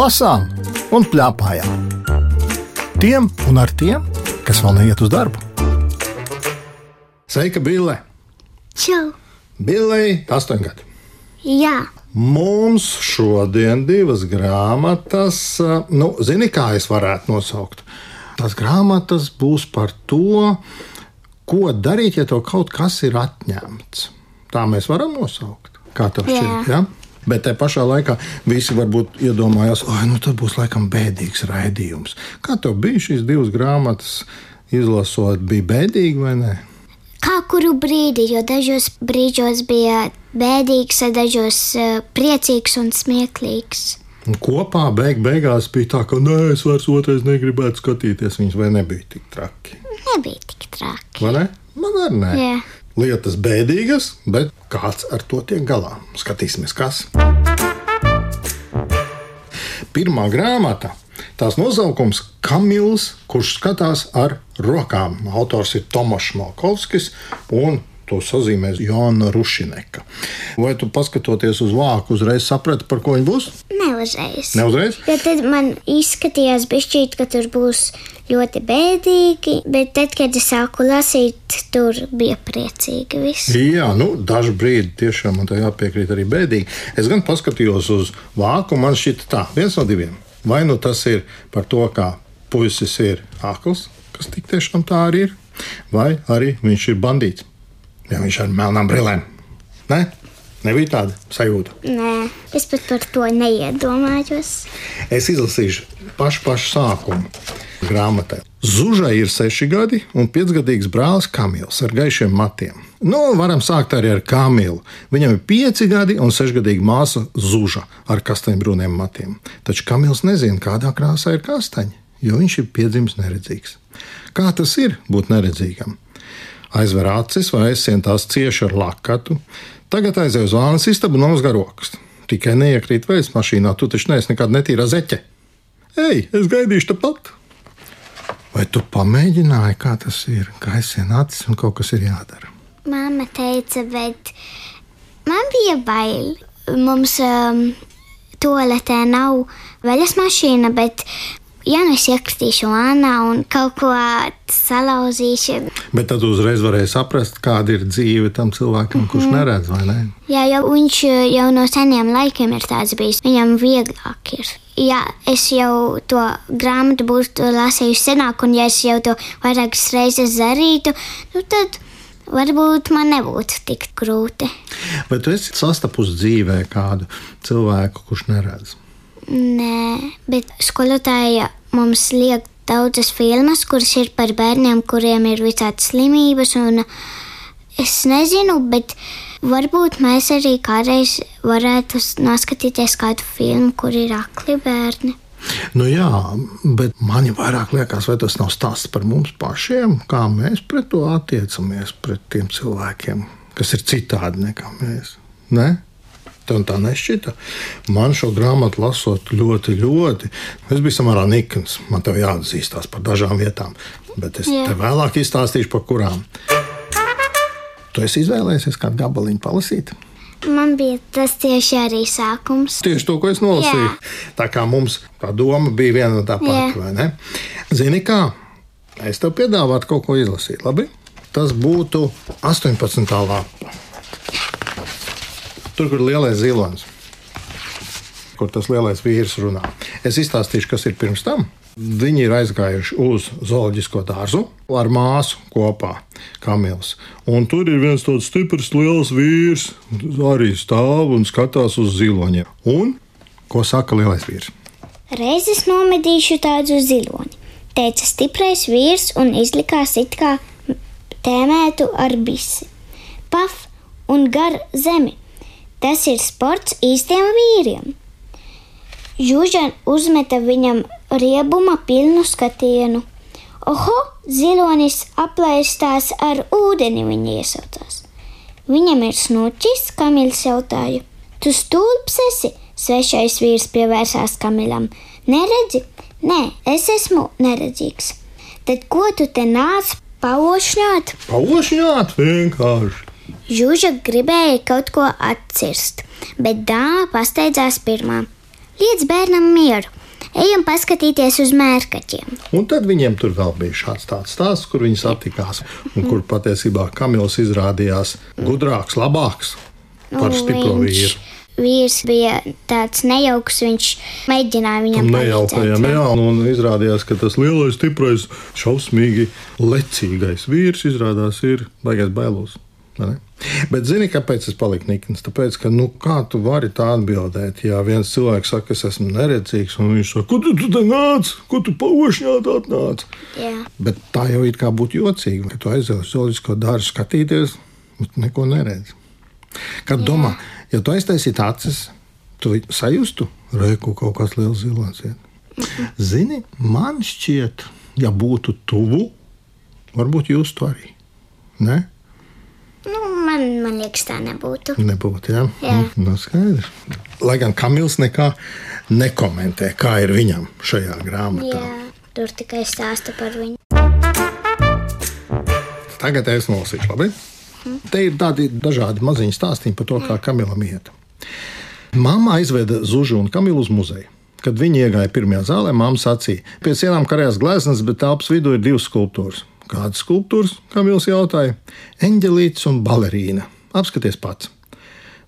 lasām un plēpājām. Tiem un ar tiem, kas vēl neiet uz darbu. Sveika, Bille! Čau! Billei, 8 gadi. Jā, Mums šodien divas grāmatas, eh, nu, zini, kā es varētu nosaukt. Tās grāmatas būs par to, ko darīt, ja tev kaut kas ir atņemts. Tā mēs varam nosaukt. Kā tev Jā. šķiet? Ja? Bet tajā pašā laikā visi varbūt iedomājās, ka nu, tas būs laikam bēdīgs raidījums. Kā tev bija šīs divas grāmatas izlasot, bija bēdīgi vai ne? kā kuru brīdi, jo dažos brīžos bija bēdīgs, a dažos priecīgs un smieklīgs. Un kopā beig beigās bija tā, ka nē, es vairs otrais negribētu skatīties viņus, vai nebija tik traki. Nebija tik traki. Vai ne? Man arī nē. Jā. Lietas bēdīgas, bet kāds ar to tiek galā? Skatīsimies, kas. Pirmā grāmata. Tās nosaukums Kamils, kurš skatās ar rokām. Autors ir Tomašs Malkovskis un to sazīmēs Joana Rušineka. Vai tu paskatoties uz vāku, uzreiz saprati, par ko viņi būs? Neuzreiz. Neuzreiz? Jo tad man izskatījās, bišķīt, ka tur būs ļoti bēdīgi, bet tad, kad es sāku lasīt, tur bija priecīgi viss. Jā, nu, dažu brīdi tiešām man tā jāpiekrīt arī bēdīgi. Es gan paskatījos uz vāku, man šķita tā, viens no diviem. Vai nu tas ir par to, kā puisis ir akls, kas tik tiešām tā arī ir, vai arī viņš ir bandīts. Ja viņš ir ar melnām brillēm. Nē, nebija tāda sajūta. Nē, es pat par to neiedomājos. Es izlasīšu pašu, pašu sākumu grāmatai. Zužai ir seši gadi un piecgadīgs brālis Kamils ar gaišiem matiem. Nu, varam sākt arī ar Kamilu. Viņam ir pieci gadi un sešgadīga māsa Zuža ar kastaņbrūniem matiem. Taču Kamils nezina, kādā krāsā ir kastaņi, jo viņš ir piedzimis neredzīgs. Kā tas ir būt neredzīgam? Aizver acis vai aizsien tās cieši ar lakatu. Tagad aizej uz vānas istabu un nomazgā rokas. Tikai neiekrīt veids mašīnā, tu taču neesi nekad netīra zeķe. Ej, es gaidīšu tepat! Vai tu pamēģināji, kā tas ir? Kā aizsien acis un kaut kas ir jādara. Māma teica, bet man bija bail. Mums um, toaletē nav veļas mašīna, bet ja nu es iekritīšu vānā un kaut ko salauzīšu, Bet tad uzreiz varēja saprast, kāda ir dzīve tam cilvēkam, kurš neredz, vai ne? jā, jau viņš uh, jau no seniem laikiem ir tāds bijis, viņam vieglāk ir. Ja es jau to grāmatu būtu lasījusi senāk, un ja es jau to vairākas reizes darītu, nu tad varbūt man nebūtu tik grūti. Bet tu esi sastapusi dzīvē kādu cilvēku, kurš neredz. Nē, bet skolotāja mums liek daudzas filmas, kuras ir par bērniem, kuriem ir visādas slimības. Es nezinu, bet varbūt mēs arī kādreiz varētu noskatīties kādu filmu, kur ir akli bērni. Nu jā, bet man vairāk liekas, vai tas nav stāsts par mums pašiem, kā mēs pret to attiecamies, pret tiem cilvēkiem, kas ir citādi nekā mēs. Ne? Tev tā nešķita. Man šo grāmatu lasot ļoti, ļoti. Es biju samērā nikns. Man te jāatzīstās par dažām vietām, bet es Jā. tev vēlāk izstāstīšu par kurām. Tu esi izvēlējies kādu gabaliņu palasīt. Man bija tas tieši arī sākums. Tieši to, ko es nolasīju. Jā. Tā kā mums tā doma bija viena un tā pati, vai ne? Zini, kā? Es tev piedāvātu kaut ko izlasīt, labi? Tas būtu 18. lapa. Tur, kur ir lielais zilonis, kur tas lielais vīrs runā. Es izstāstīšu, kas ir pirms tam. Viņi ir aizgājuši uz zooloģisko dārzu ar māsu kopā, Kamils. Un tur ir viens tāds stiprs, liels vīrs, arī stāv un skatās uz ziloņiem. Un ko saka lielais vīrs? Reiz es nomedīšu tādu ziloni, teica stiprais vīrs un izlikās it kā tēmētu ar bisi. Paf un gar zemi. Tas ir sports īstiem vīriem. Žuža uzmeta viņam riebuma pilnu skatienu. Oho, zilonis aplaistās ar ūdeni, viņa iesaucās. Viņam ir snuķis, Kamils jautāja. Tu stulbs esi, svešais vīrs pievērsās Kamilam. Neredzi? Nē, es esmu neredzīgs. Tad ko tu te nāc paušņot? Paušņāt vienkārši. Žuža gribēja kaut ko atcirst, bet dāma pasteidzās pirmā. liec bērnam mieru. Ejam paskatīties uz mērkaķiem. Un tad viņiem tur vēl bija šāds tāds stāsts, kur viņi satikās, un kur patiesībā Kamils izrādījās gudrāks, labāks par stipro Nu, Viņš- vīru. Vīrs bija tāds nejauks, viņš mēģināja viņam Nejaukajam, jā, un izrādījās, ka tas lielais, stiprais, šausmīgi lecīgais vīrs izrādās ir baigais bailos. vai ne? Bet zini, kāpēc es paliku nikns? Tāpēc, ka, nu, kā tu vari tā atbildēt, ja viens cilvēks saka, es esmu neredzīgs, un viņš saka, kur tu, tu te nāc, ko tu paušņāt atnāc? Jā. Bet tā jau it kā būtu jocīgi, ka tu aizjūti uz zooloģisko dārzu skatīties, bet neko neredzi. Kad domā, ja tu aiztaisītu acis, tu sajustu rēku kaut kāds liels zilonis. iet. Zini, man šķiet, ja būtu tuvu, varbūt jūs to arī. Ne? Nu, man, man liekas, tā nebūtu. Nebūtu, jā. Jā. Nu, skaidrs. Lai gan Kamils nekā nekomentē, kā ir viņam šajā grāmatā. Jā, tur tikai stāsta par viņu. Tagad es nolasīšu, labi? Te ir tādi dažādi maziņi stāstījumi par to, kā Kamilam iet. Māma aizveda Zužu un Kamilu uz muzeju. Kad viņi iegāja pirmajā zālē, māma sacīja, pie sienām karājās gleznas, bet telpas vidū ir divas skulptūras. Kādas skulptūras? Kamils jautāja. Eņģelīts un balerīna. Apskaties pats.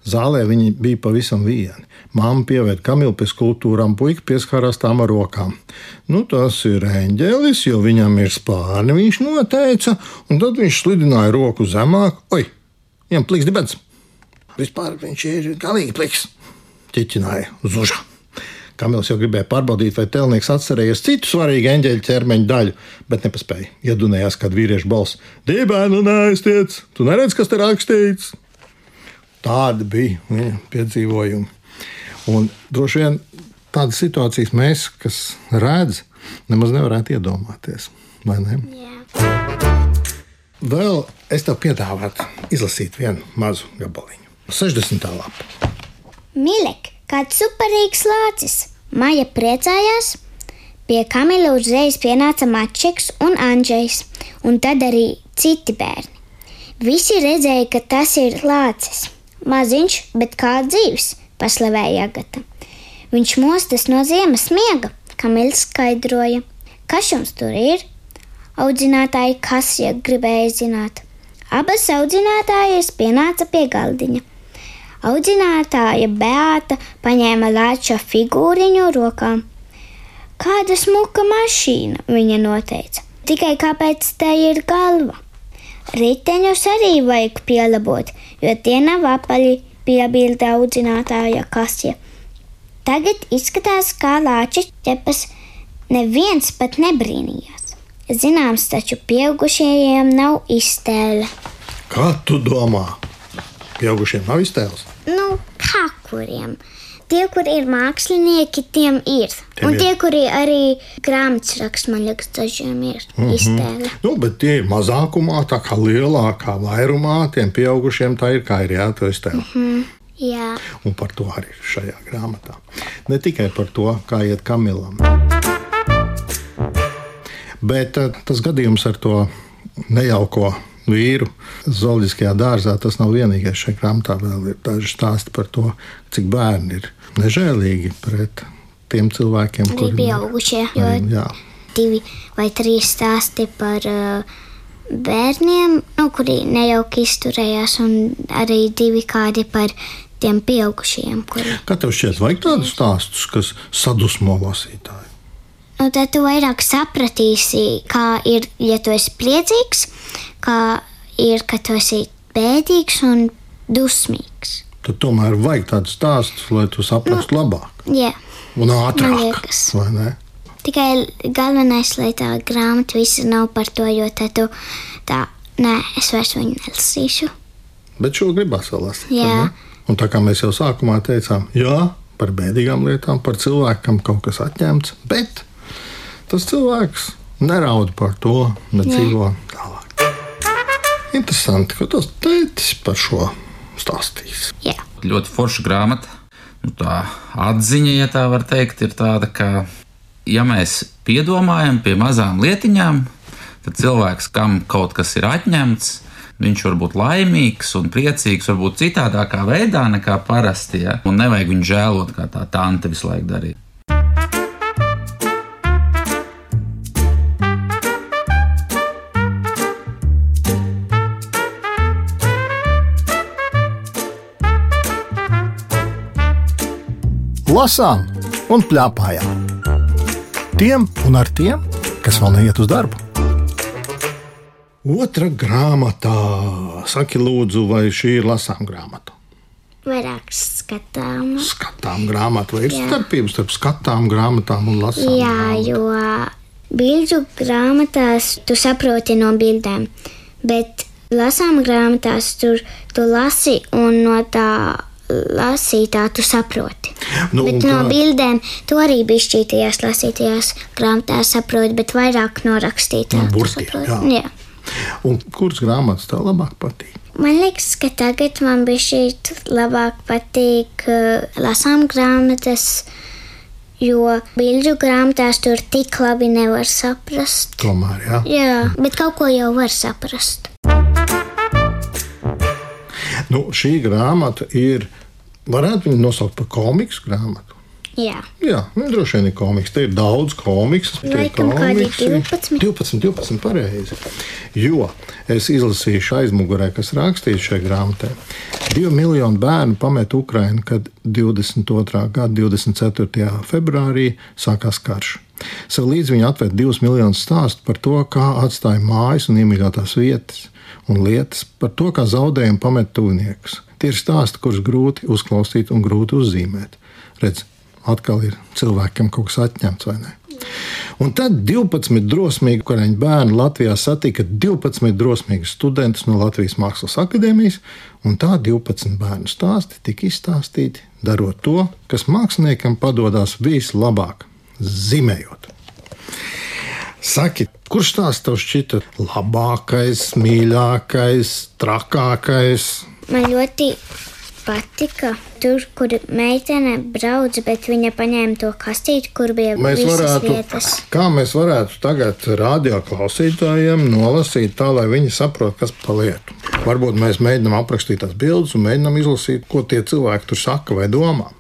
Zālē viņi bija pavisam vieni. Māma pievērta kamilu pie skulptūrām, puika pieskārās tām ar rokām. Nu, tas ir eņģelis, jo viņam ir spārni, viņš noteica, un tad viņš slidināja roku zemāk. Oi, viņam pliks dibens! Vispār viņš ir galīgi pliks, ķiķināja zuža. Kamils jau gribēja pārbaudīt, vai telnieks atcerējies citu svarīgu eņģeļa ķermeņa daļu, bet nepaspēja. Iedunējās kāda vīrieša balss: Dībēnu neaiztiec, tu neredz, kas te rakstīts! Tādi bija viņa piedzīvojumi. Un droši vien tādas situācijas mēs, kas redz, nemaz nevarētu iedomāties. vai Ne? Jā. Vēl es tev piedāvātu izlasīt vienu mazu gabaliņu. 60. lapa. Milek, kāds superīgs lācis! Maija priecājās. Pie Kamila uzreiz pienāca Mačeks un Andrzejs, un tad arī citi bērni. Visi redzēja, ka tas ir lācis. Maziņš, bet kā dzīves, paslavēja Agata. Viņš mostas no ziemas miega, Kamils skaidroja. Kas jums tur ir? Audzinātāji Kasija gribēja zināt. Abas audzinātājas pienāca pie galdiņa. Audzinātāja Beata paņēma lāča figūriņu rokām. Kāda smuka mašīna, viņa noteica. Tikai kāpēc tai ir galva? Riteņus arī vajag pielabot, jo tie nav apaļi, piebilda audzinātāja Kasja. Tagad izskatās kā lāča ķepas, neviens pat nebrīnījās. Zināms, taču pieaugušajiem nav iztēle. Kā tu domā? Pieaugušiem nav iztēles. Nu, kā kuriem? Tie, kur ir mākslinieki, tiem ir. Tiem un ir. tie, kuri arī grāmatas raksta, man liekas, dažiem ir mm -hmm. iztēle. Nu, bet tie ir mazākumā, tā kā lielākā vairumā, tiem pieaugušiem tā ir kā ir jāatcerās iztēle. Mm. Jā, Un par to arī šajā grāmatā. Ne tikai par to, kā iet Kamilam. Bet eh, tas gadījums ar to nejauko vīru zooloģiskajā dārzā, tas nav vienīgais šajā grāmatā. Vēl ir daži stāsti par to, cik bērni ir nežēlīgi pret tiem cilvēkiem, kuriem pieaugušie. Jo Jā, divi vai trīs stāsti par uh, bērniem, nu, kuri nejauki izturējās, un arī divi kādi par tiem pieaugušiem, kuri. Kā tev šķiet, vajag tādus stāstus, kas sadusmo lasītāju? Nu, tad tu vairāk sapratīsi, kā ir, ja tu esi priecīgs, kā ir, ka tu esi bēdīgs un dusmīgs. Tad tomēr vajag tādus stāstus, lai tu saprastu labāk Jā. un ātrāk. Tikai galvenais, lai tā grāmata visu nav par to, jo tad tu tā, nē, es vairs viņu nelasīšu. Bet šo gribās vēl lasīt. Jā. Un tā kā mēs jau sākumā teicām, jā, par bēdīgām lietām, par cilvēkam kaut kas atņemts, bet tas cilvēks neraud par to, nedzīvo tālāk. Interesanti, ka tas teicis par šo stāstījis. Jā. ļoti forša grāmata. Nu, tā atziņa, ja tā var teikt, ir tāda, ka, ja mēs piedomājam pie mazām lietiņām, tad cilvēks, kam kaut kas ir atņemts, viņš var būt laimīgs un priecīgs, varbūt citādākā veidā nekā parasti. Ja? Un nevajag viņu žēlot, kā tā tante visu laiku darīja. Lasām un plēpājām. Tiem un ar tiem, kas vēl neiet uz darbu. Otra grāmatā, saki, lūdzu, vai šī ir lasām grāmata? Vairāk skatām. Skatām grāmatu, vai ir Jā. starpības starp skatām grāmatām un lasām? Jā, grāmatu? jo bilžu grāmatās tu saproti no bildēm, bet lasām grāmatās tur tu lasi un no tā lasītā tu saproti. Nu, bet no kā... bildēm tu arī bija šķītajās lasītajās grāmatās saproti, bet vairāk no rakstītā. No burtiem, jā. jā. Un kuras grāmatas tev labāk patīk? Man liekas, ka tagad man bija šī labāk patīk uh, lasām grāmatas, jo bilžu grāmatās tur tik labi nevar saprast. Tomēr, jā. Jā, bet kaut ko jau var saprast. Nu, šī grāmata ir Varētu viņu nosaukt par komiksu grāmatu. Jā, Jā nu, droši vien ir komiks. Te ir daudz komiksu. Laikam kādi 12. 12, 12 pareizi. Jo es izlasīju aizmugurē, kas rakstīts šajā grāmatā. Divi miljoni bērnu pamet Ukrainu, kad 22. gada 24. februārī sākās karš. Sev līdzi viņi atved divus miljonus stāstu par to, kā atstāja mājas un iemīļotās vietas un lietas, par to, kā zaudējumu pamet tuviniekus Tie ir stāsti, kurus grūti uzklausīt un grūti uzzīmēt. Redz, atkal ir cilvēkam kaut kas atņemts vai ne? Un tad 12 drosmīgi ukraiņu bērni Latvijā satika 12 drosmīgus studentus no Latvijas Mākslas akadēmijas, un tā 12 bērnu stāsti tika izstāstīti, darot to, kas māksliniekam padodas vislabāk - zīmējot. Saki, kurš tās tev šķita labākais, mīļākais, trakākais? Man ļoti patika. Tur, kur meitene brauc, bet viņa paņēma to kastīti, kur bija mēs varētu, vietas. Kā mēs varētu tagad radio klausītājiem nolasīt tā, lai viņi saprot, kas pa lietu. Varbūt mēs mēģinām aprakstīt tās bildes un mēģinām izlasīt, ko tie cilvēki tur saka vai domā.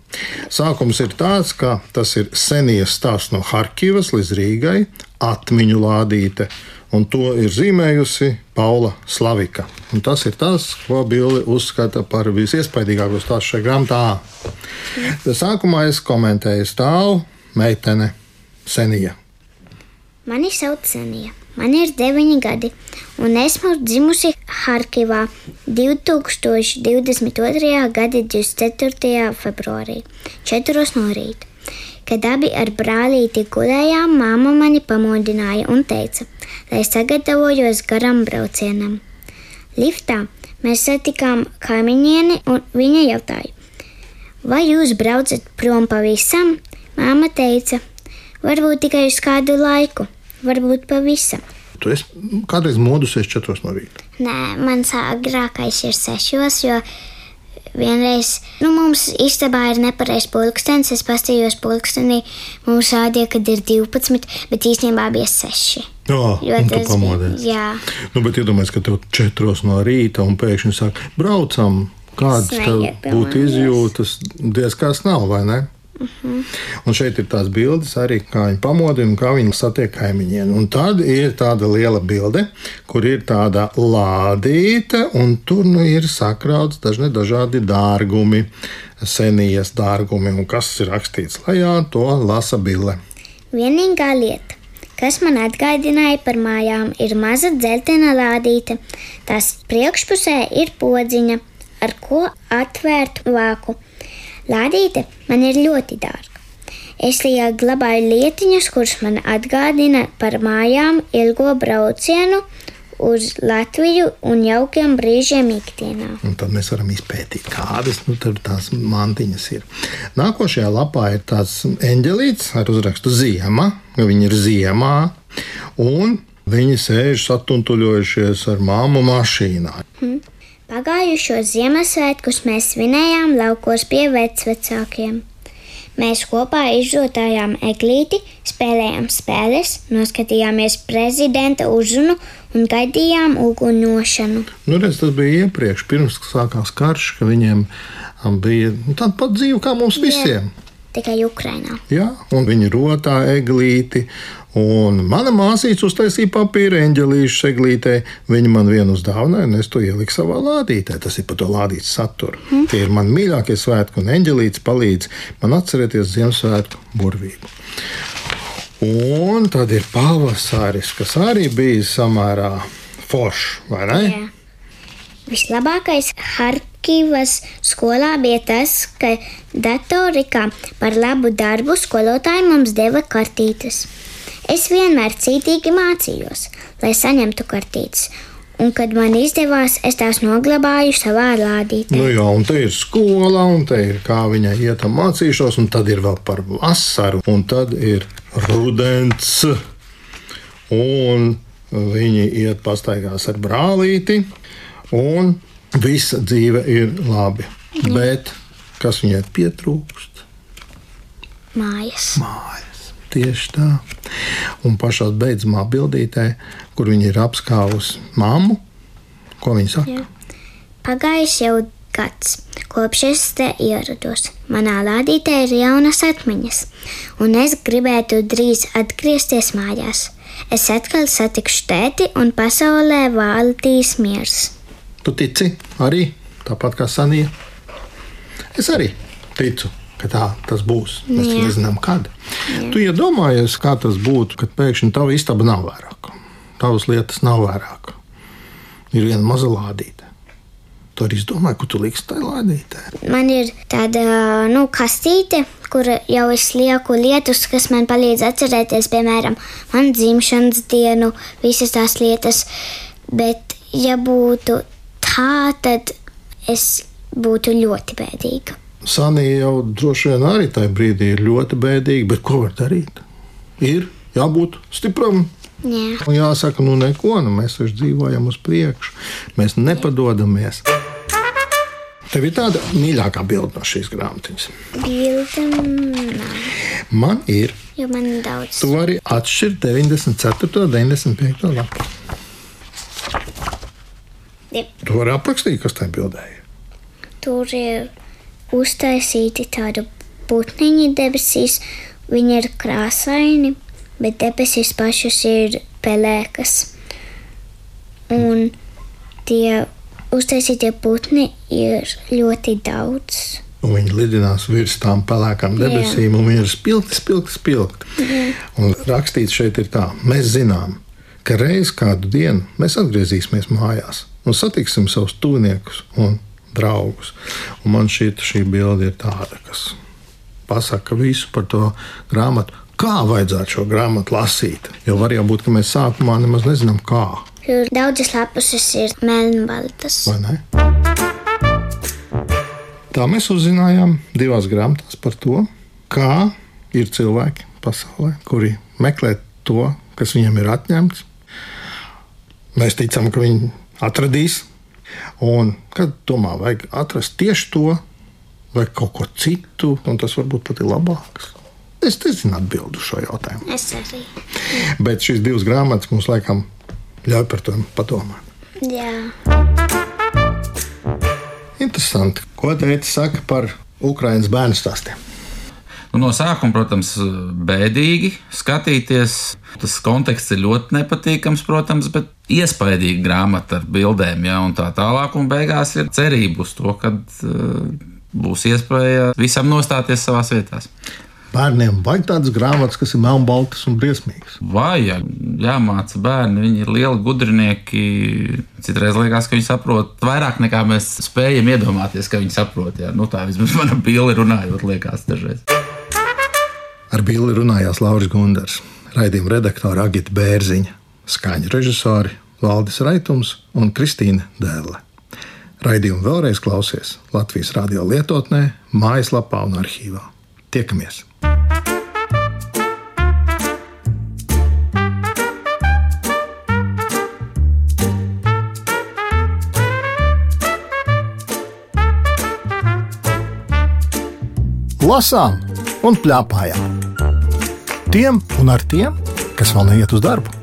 Sākums ir tāds, ka tas ir senies stāsts no Harkivas līdz Rīgai, atmiņu lādīte un to ir zīmējusi Paula Slavika. Un tas ir tas, ko Billy uzskata par visiespaidīgāko stāstu šajā grāmatā. Sākumā es komentēju stāvu meitene Senija. Mani sauc Senija. Man ir 9 gadi, un esmu dzimusi Harkivā 2022. gada 24. februārī, 4 no rīta. Kad abi ar brālīti gulējām, māma mani pamodināja un teica, lai sagatavojos garam braucienam. Liftā mēs satikām kaimiņieni, un viņa jautāja, vai jūs braucat prom pavisam? Māma teica, varbūt tikai uz kādu laiku, varbūt pavisam. Tu esi kādreiz modusies četros no rīta? Nē, mans agrākais ir sešos, jo vienreiz nu, mums istabā ir nepareizs pulkstenis. Es paskatījos pulkstenī, mums rādīja, ka ir 12, bet īstenībā bija 6. Jā, tas pamodies. Jā, nu, bet iedomājieties, ka tev četros no rīta un pēkšņi saka, braucam, kādas būtu izjūtas, diezgan nav, vai ne? Uh mhm. -huh. Un šeit ir tās bildes, arī kā viņi pamodina kā viņi satiek kaimiņiem. Un tad ir tāda liela bilde, kur ir tāda lādīte, un tur nu ir sakrauts dažni dažādi dārgumi, senijas dārgumi, un kas ir rakstīts lejā, to lasa bille. Vienīgā lieta, kas man atgādināja par mājām, ir maza dzeltena lādīte. Tās priekšpusē ir podziņa, ar ko atvērt vāku. Lādīte man ir ļoti dārga. Es tajā glabāju lietiņas, kuras man atgādina par mājām, ilgo braucienu uz Latviju un jaukiem brīžiem ikdienā. Un tad mēs varam izpētīt, kādas nu, tās mantiņas ir. Nākošajā lapā ir tāds eņģelīts ar uzrakstu Ziema. Viņi ir ziemā, un viņi sēž satuntuļojušies ar māmu mašīnā. Hmm. Pagājušo Ziemassvētkus mēs svinējām laukos pie vecvecākiem. Mēs kopā izrotājām eglīti, spēlējām spēles, noskatījāmies prezidenta uzrunu un gaidījām uguņošanu. Nu, redz, tas bija iepriekš, pirms sākās karš, ka viņiem um, bija nu, tāda pati dzīve kā mums visiem. Tikai Ukrainā. Jā, un viņi rotā eglīti. Un mana māsīca uztaisīja papīra eņģelīšu eglītē. Viņa man vienu uzdāvināja, un es to ieliku savā lādītē. Tas ir par to lādītas saturu. Mm. Tie ir mani mīļākie svētki, un eņģelīts palīdz man atcerēties Ziemassvētku burvību. Un tad ir pavasaris, kas arī bija samērā foršs, vai ne? Jā. Vislabākais Harkivas skolā bija tas, ka datorikā par labu darbu skolotāji mums deva kartītes. Es vienmēr cītīgi mācījos, lai saņemtu kartītes, un, kad man izdevās, es tās noglabāju savā lādītē. Nu jā, un te ir skola, un te ir kā viņai iet un mācīšos, un tad ir vēl par vasaru, un tad ir rudens. Un viņi iet pastaigās ar brālīti, un visa dzīve ir labi. Bet kas viņai pietrūkst? Mājas. Mājas. Tieši tā. Un pašā beidzamā bildītē, kur viņa ir apskāvusi mammu, ko viņa saka? Jā. Pagājis jau gads, kopš es te ierados. Manā lādītē ir jaunas atmiņas, un es gribētu drīz atgriezties mājās. Es atkal satikšu tēti, un pasaulē valdīs miers. Tu tici arī tāpat kā Sanija? Es arī ticu, ka tā tas būs. Mēs Jā. nezinām, kad. Tu iedomājies, kā tas būtu, kad pēkšņi tava istaba nav vairāk. Tavas lietas nav vairāk. Ir viena maza lādīte. Tu arī domāji, ko tu liksi tajā lādītē. Man ir tāda nu, kastīte, kur jau es lieku lietas, kas man palīdz atcerēties, piemēram, manu dzimšanas dienu, visas tās lietas. Bet, ja būtu tā, tad es būtu ļoti bēdīga. Sanija jau droši vien arī tajā brīdī ir ļoti bēdīga, bet ko var darīt? Ir jābūt stipram. Jā. Jāsaka, nu neko, nu mēs taču dzīvojam uz priekšu, mēs nepadodamies. Tev ir tāda mīļākā bilde no šīs grāmatiņas. Bilde Man ir, jo man ir daudz. tu vari atšķirt 94. un 95. lapu. Jep. Tu vari aprakstīt, kas tajā bildē ir. Tur ir uztaisīti tādi putniņi debesīs. Viņi ir krāsaini, bet debesis pašas ir pelēkas. Un tie uztaisītie putni ir ļoti daudz. Un viņi lidinās virs tām pelēkām debesīm, un viņi ir spilgti, spilgti, spilgti. Un rakstīts šeit ir tā, mēs zinām, ka reiz kādu dienu mēs atgriezīsimies mājās un satiksim savus tuviniekus un draugus. Un man šī, šī bilde ir tāda, kas pasaka visu par to grāmatu. Kā vajadzētu šo grāmatu lasīt? Jo var jau būt, ka mēs sākumā nemaz nezinām, kā. Tur daudzas lapuses ir melnbaltas. Tā mēs uzzinājām divās grāmatās par to, kā ir cilvēki pasaulē, kuri meklē to, kas viņiem ir atņemts. Mēs ticam, ka viņi atradīs, un kad tomēr vajag atrast tieši to, vai kaut ko citu, un tas varbūt pat ir labāks. Es nezinu atbildi uz šo jautājumu. Es arī. Bet šīs divas grāmatas mums laikam ļauj par to padomāt. Jā. Interesanti, ko teica saka par Ukraiņas bērnu stāstiem. Nu, no sākuma, protams, bēdīgi skatīties. Tas konteksts ir ļoti nepatīkams, protams, bet iespaidīga grāmata ar bildēm, ja, tā tālāk. Un beigās ir cerība uz to, ka uh, būs iespēja visam nostāties savā vietā. Bērniem vajag tādas grāmatas, kas ir melnbaltas un briesmīgas. Vajag, jāmāca bērni, viņi ir lieli gudrinieki. Citreiz liekas, ka viņi saprot vairāk nekā mēs spējam iedomāties, ka viņi saprot. Jā. Nu, tā vismaz mana bilde runājot, liekas dažreiz. Ar Billi runājās Lauris Gundars, raidījuma redaktore Agita Bērziņa, skaņu režisori Valdis Raitums un Kristīna Dēle. Raidījumu vēlreiz klausies Latvijas radio lietotnē, mājaslapā un arhīvā. Tiekamies! Lasām un plēpājām. Tiem un ar tiem, kas vēl neiet uz darbu.